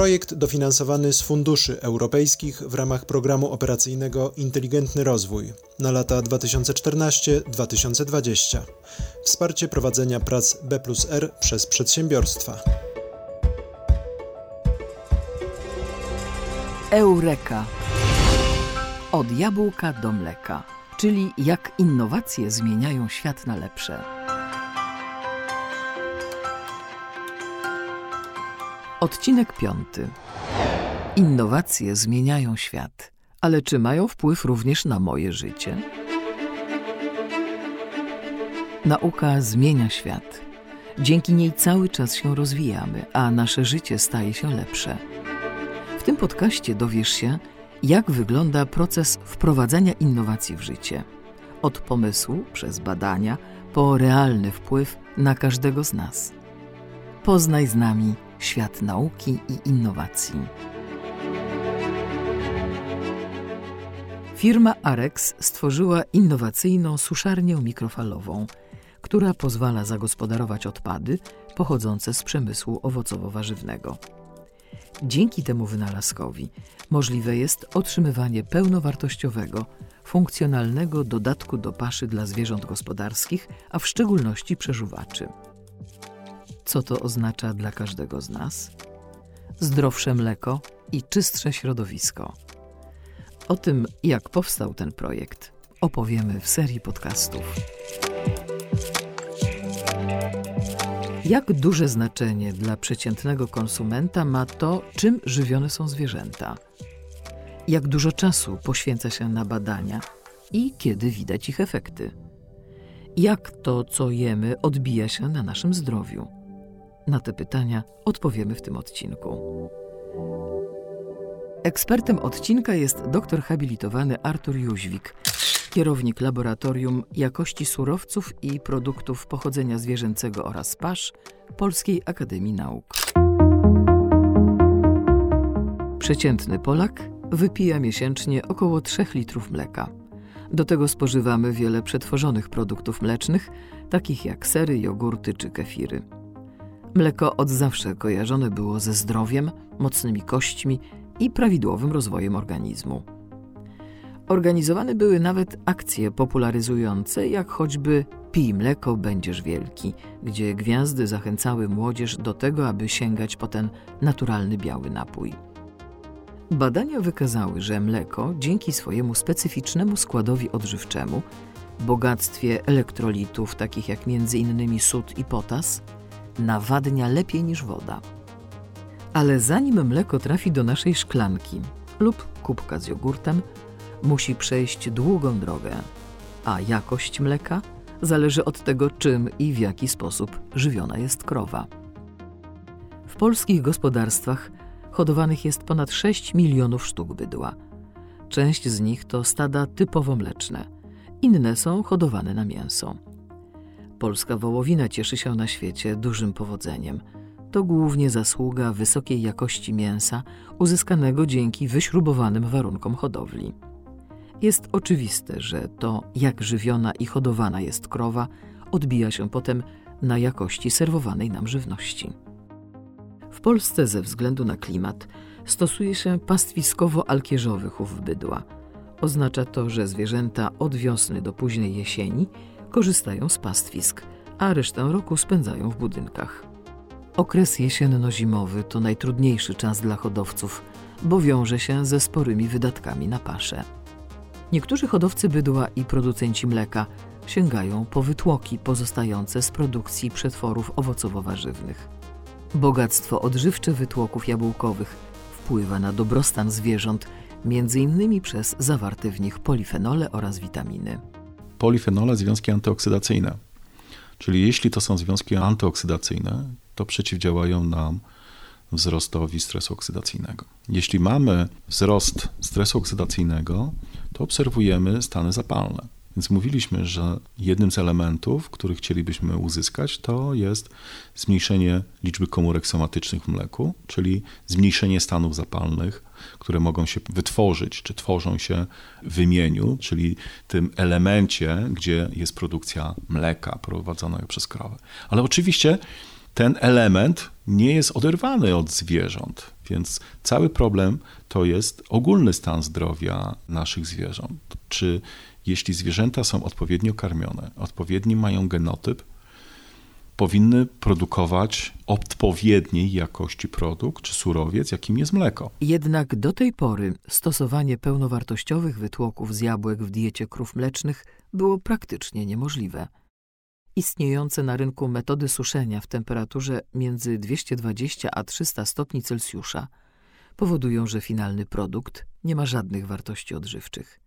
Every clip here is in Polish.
Projekt dofinansowany z funduszy europejskich w ramach programu operacyjnego Inteligentny Rozwój na lata 2014-2020. Wsparcie prowadzenia prac B plus R przez przedsiębiorstwa. Eureka. Od jabłka do mleka, czyli jak innowacje zmieniają świat na lepsze. Odcinek piąty. Innowacje zmieniają świat, ale czy mają wpływ również na moje życie? Nauka zmienia świat. Dzięki niej cały czas się rozwijamy, a nasze życie staje się lepsze. W tym podcaście dowiesz się, jak wygląda proces wprowadzania innowacji w życie. Od pomysłu przez badania po realny wpływ na każdego z nas. Poznaj z nami świat nauki i innowacji. Firma Arex stworzyła innowacyjną suszarnię mikrofalową, która pozwala zagospodarować odpady pochodzące z przemysłu owocowo-warzywnego. Dzięki temu wynalazkowi możliwe jest otrzymywanie pełnowartościowego, funkcjonalnego dodatku do paszy dla zwierząt gospodarskich, a w szczególności przeżuwaczy. Co to oznacza dla każdego z nas? Zdrowsze mleko i czystsze środowisko. O tym, jak powstał ten projekt, opowiemy w serii podcastów. Jak duże znaczenie dla przeciętnego konsumenta ma to, czym żywione są zwierzęta? Jak dużo czasu poświęca się na badania i kiedy widać ich efekty? Jak to, co jemy, odbija się na naszym zdrowiu? Na te pytania odpowiemy w tym odcinku. Ekspertem odcinka jest doktor habilitowany Artur Jóźwik, kierownik Laboratorium Jakości Surowców i Produktów Pochodzenia Zwierzęcego oraz pasz Polskiej Akademii Nauk. Przeciętny Polak wypija miesięcznie około 3 litrów mleka. Do tego spożywamy wiele przetworzonych produktów mlecznych, takich jak sery, jogurty czy kefiry. Mleko od zawsze kojarzone było ze zdrowiem, mocnymi kośćmi i prawidłowym rozwojem organizmu. Organizowane były nawet akcje popularyzujące, jak choćby Pij mleko, będziesz wielki, gdzie gwiazdy zachęcały młodzież do tego, aby sięgać po ten naturalny biały napój. Badania wykazały, że mleko dzięki swojemu specyficznemu składowi odżywczemu, bogactwie elektrolitów takich jak m.in. sód i potas, nawadnia lepiej niż woda. Ale zanim mleko trafi do naszej szklanki lub kubka z jogurtem, musi przejść długą drogę, a jakość mleka zależy od tego, czym i w jaki sposób żywiona jest krowa. W polskich gospodarstwach hodowanych jest ponad 6 milionów sztuk bydła. Część z nich to stada typowo mleczne, inne są hodowane na mięso. Polska wołowina cieszy się na świecie dużym powodzeniem. To głównie zasługa wysokiej jakości mięsa uzyskanego dzięki wyśrubowanym warunkom hodowli. Jest oczywiste, że to, jak żywiona i hodowana jest krowa, odbija się potem na jakości serwowanej nam żywności. W Polsce ze względu na klimat stosuje się pastwiskowo-alkierzowy chów bydła. Oznacza to, że zwierzęta od wiosny do późnej jesieni korzystają z pastwisk, a resztę roku spędzają w budynkach. Okres jesienno-zimowy to najtrudniejszy czas dla hodowców, bo wiąże się ze sporymi wydatkami na paszę. Niektórzy hodowcy bydła i producenci mleka sięgają po wytłoki pozostające z produkcji przetworów owocowo-warzywnych. Bogactwo odżywcze wytłoków jabłkowych wpływa na dobrostan zwierząt, między innymi przez zawarte w nich polifenole oraz witaminy. Polifenole związki antyoksydacyjne. Czyli jeśli to są związki antyoksydacyjne, to przeciwdziałają nam wzrostowi stresu oksydacyjnego. Jeśli mamy wzrost stresu oksydacyjnego, to obserwujemy stany zapalne. Więc mówiliśmy, że jednym z elementów, który chcielibyśmy uzyskać, to jest zmniejszenie liczby komórek somatycznych w mleku, czyli zmniejszenie stanów zapalnych, które mogą się wytworzyć, czy tworzą się w wymieniu, czyli tym elemencie, gdzie jest produkcja mleka prowadzonego przez krowę. Ale oczywiście ten element nie jest oderwany od zwierząt, więc cały problem to jest ogólny stan zdrowia naszych zwierząt. Czy jeśli zwierzęta są odpowiednio karmione, odpowiedni mają genotyp, powinny produkować odpowiedniej jakości produkt czy surowiec, jakim jest mleko. Jednak do tej pory stosowanie pełnowartościowych wytłoków z jabłek w diecie krów mlecznych było praktycznie niemożliwe. Istniejące na rynku metody suszenia w temperaturze między 220 a 300 stopni Celsjusza powodują, że finalny produkt nie ma żadnych wartości odżywczych.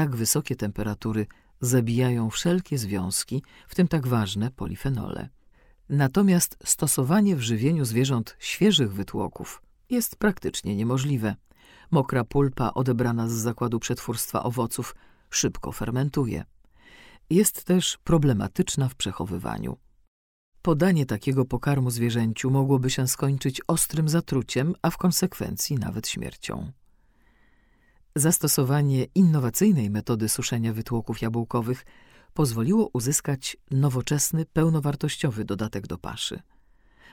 Tak wysokie temperatury zabijają wszelkie związki, w tym tak ważne polifenole. Natomiast stosowanie w żywieniu zwierząt świeżych wytłoków jest praktycznie niemożliwe. Mokra pulpa odebrana z zakładu przetwórstwa owoców szybko fermentuje. Jest też problematyczna w przechowywaniu. Podanie takiego pokarmu zwierzęciu mogłoby się skończyć ostrym zatruciem, a w konsekwencji nawet śmiercią. Zastosowanie innowacyjnej metody suszenia wytłoków jabłkowych pozwoliło uzyskać nowoczesny, pełnowartościowy dodatek do paszy.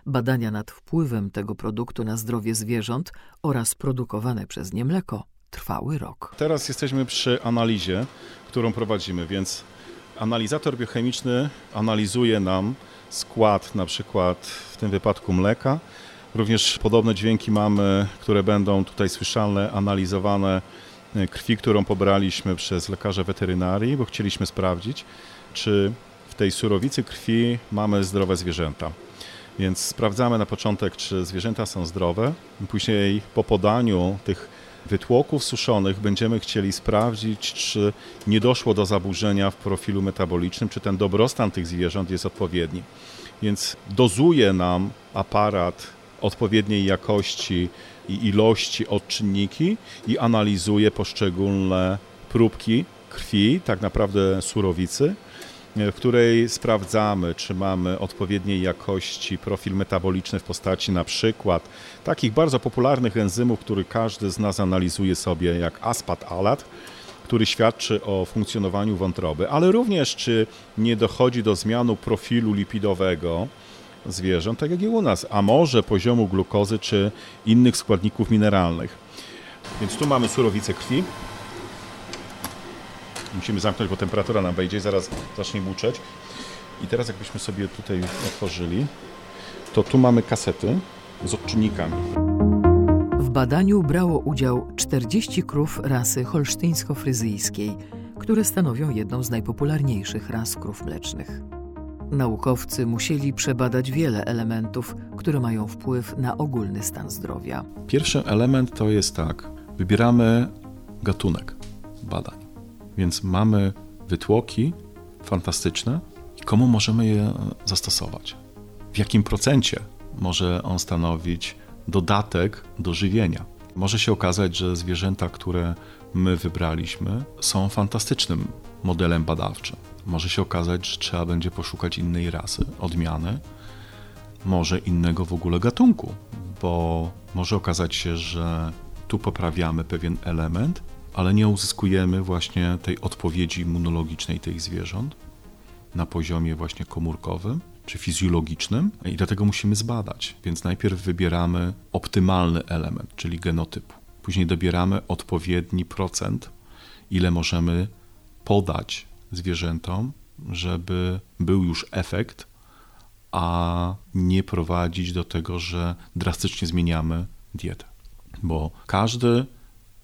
Badania nad wpływem tego produktu na zdrowie zwierząt oraz produkowane przez nie mleko trwały rok. Teraz jesteśmy przy analizie, którą prowadzimy, więc analizator biochemiczny analizuje nam skład na przykład w tym wypadku mleka. Również podobne dźwięki mamy, które będą tutaj słyszalne, analizowane krwi, którą pobraliśmy przez lekarza weterynarii, bo chcieliśmy sprawdzić, czy w tej surowicy krwi mamy zdrowe zwierzęta. Więc sprawdzamy na początek, czy zwierzęta są zdrowe. Później po podaniu tych wytłoków suszonych będziemy chcieli sprawdzić, czy nie doszło do zaburzenia w profilu metabolicznym, czy ten dobrostan tych zwierząt jest odpowiedni. Więc dozuje nam aparat odpowiedniej jakości i ilości odczynniki i analizuje poszczególne próbki krwi, tak naprawdę surowicy, w której sprawdzamy, czy mamy odpowiedniej jakości profil metaboliczny w postaci na przykład takich bardzo popularnych enzymów, który każdy z nas analizuje sobie, jak aspat-alat, który świadczy o funkcjonowaniu wątroby, ale również czy nie dochodzi do zmianu profilu lipidowego, zwierząt, tak jak i u nas, a może poziomu glukozy czy innych składników mineralnych. Więc tu mamy surowicę krwi. Musimy zamknąć, bo temperatura nam wejdzie zaraz zacznie buczeć. I teraz jakbyśmy sobie tutaj otworzyli, to tu mamy kasety z odczynnikami. W badaniu brało udział 40 krów rasy holsztyńsko-fryzyjskiej, które stanowią jedną z najpopularniejszych ras krów mlecznych. Naukowcy musieli przebadać wiele elementów, które mają wpływ na ogólny stan zdrowia. Pierwszy element to jest tak: wybieramy gatunek badań. Więc mamy wytłoki fantastyczne. Komu możemy je zastosować? W jakim procencie może on stanowić dodatek do żywienia? Może się okazać, że zwierzęta, które my wybraliśmy, są fantastycznym modelem badawczym. Może się okazać, że trzeba będzie poszukać innej rasy, odmiany, może innego w ogóle gatunku, bo może okazać się, że tu poprawiamy pewien element, ale nie uzyskujemy właśnie tej odpowiedzi immunologicznej tych zwierząt na poziomie właśnie komórkowym czy fizjologicznym i dlatego musimy zbadać. Więc najpierw wybieramy optymalny element, czyli genotypu. Później dobieramy odpowiedni procent, ile możemy podać zwierzętom, żeby był już efekt, a nie prowadzić do tego, że drastycznie zmieniamy dietę. Bo każdy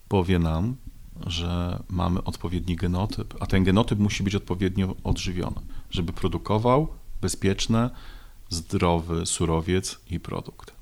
powie nam, że mamy odpowiedni genotyp, a ten genotyp musi być odpowiednio odżywiony, żeby produkował bezpieczny, zdrowy surowiec i produkt.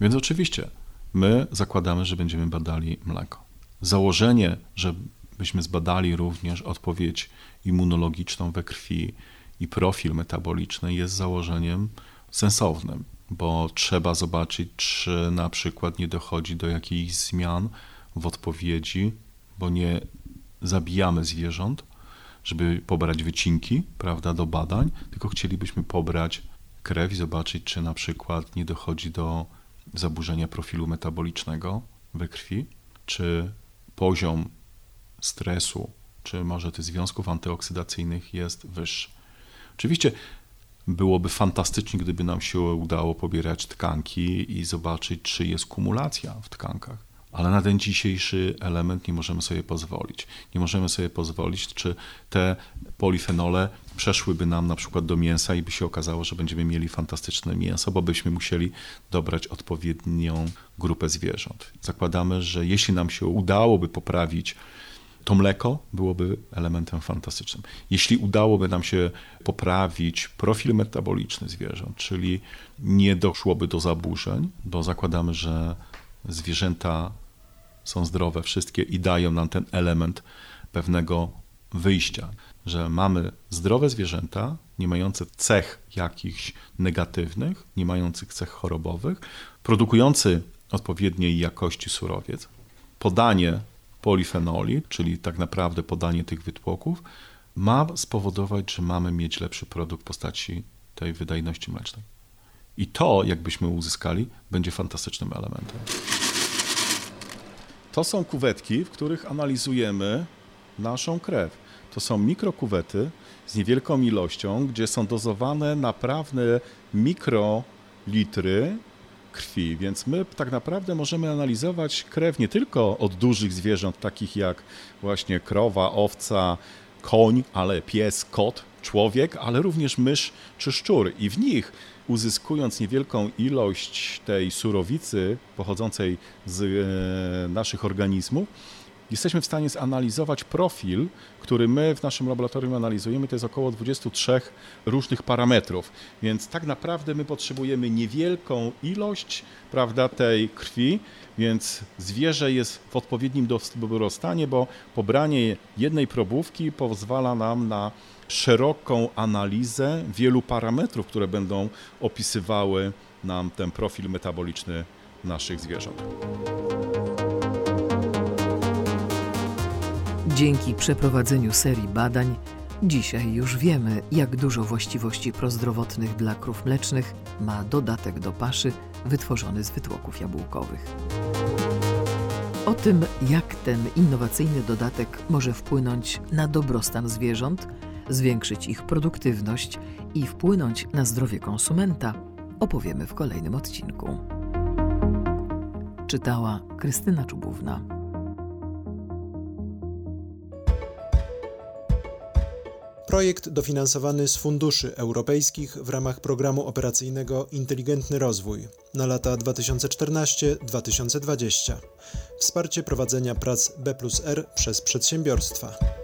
Więc oczywiście my zakładamy, że będziemy badali mleko. Założenie, że byśmy zbadali również odpowiedź immunologiczną we krwi i profil metaboliczny jest założeniem sensownym, bo trzeba zobaczyć, czy na przykład nie dochodzi do jakichś zmian w odpowiedzi, bo nie zabijamy zwierząt, żeby pobrać wycinki, prawda, do badań, tylko chcielibyśmy pobrać krew i zobaczyć, czy na przykład nie dochodzi do zaburzenia profilu metabolicznego we krwi, czy poziom stresu, czy może tych związków antyoksydacyjnych jest wyższy. Oczywiście byłoby fantastycznie, gdyby nam się udało pobierać tkanki i zobaczyć, czy jest kumulacja w tkankach. Ale na ten dzisiejszy element nie możemy sobie pozwolić. Nie możemy sobie pozwolić, czy te polifenole przeszłyby nam na przykład do mięsa i by się okazało, że będziemy mieli fantastyczne mięso, bo byśmy musieli dobrać odpowiednią grupę zwierząt. Zakładamy, że jeśli nam się udałoby poprawić to mleko byłoby elementem fantastycznym. Jeśli udałoby nam się poprawić profil metaboliczny zwierząt, czyli nie doszłoby do zaburzeń, bo zakładamy, że zwierzęta są zdrowe wszystkie i dają nam ten element pewnego wyjścia, że mamy zdrowe zwierzęta, nie mające cech jakichś negatywnych, nie mających cech chorobowych, produkujący odpowiedniej jakości surowiec, podanie polifenoli, czyli tak naprawdę podanie tych wytłoków, ma spowodować, że mamy mieć lepszy produkt w postaci tej wydajności mlecznej. I to, jakbyśmy uzyskali, będzie fantastycznym elementem. To są kuwetki, w których analizujemy naszą krew. To są mikrokuwety z niewielką ilością, gdzie są dozowane naprawdę mikrolitry krwi, więc my tak naprawdę możemy analizować krew nie tylko od dużych zwierząt, takich jak właśnie krowa, owca, koń, ale pies, kot, człowiek, ale również mysz czy szczur. I w nich, uzyskując niewielką ilość tej surowicy pochodzącej z e, naszych organizmów, jesteśmy w stanie zanalizować profil, który my w naszym laboratorium analizujemy, to jest około 23 różnych parametrów. Więc tak naprawdę my potrzebujemy niewielką ilość prawda, tej krwi, więc zwierzę jest w odpowiednim dobrostanie, bo pobranie jednej probówki pozwala nam na szeroką analizę wielu parametrów, które będą opisywały nam ten profil metaboliczny naszych zwierząt. Dzięki przeprowadzeniu serii badań, dzisiaj już wiemy, jak dużo właściwości prozdrowotnych dla krów mlecznych ma dodatek do paszy wytworzony z wytłoków jabłkowych. O tym, jak ten innowacyjny dodatek może wpłynąć na dobrostan zwierząt, zwiększyć ich produktywność i wpłynąć na zdrowie konsumenta, opowiemy w kolejnym odcinku. Czytała Krystyna Czubówna. Projekt dofinansowany z funduszy europejskich w ramach programu operacyjnego Inteligentny Rozwój na lata 2014-2020. Wsparcie prowadzenia prac B przez przedsiębiorstwa.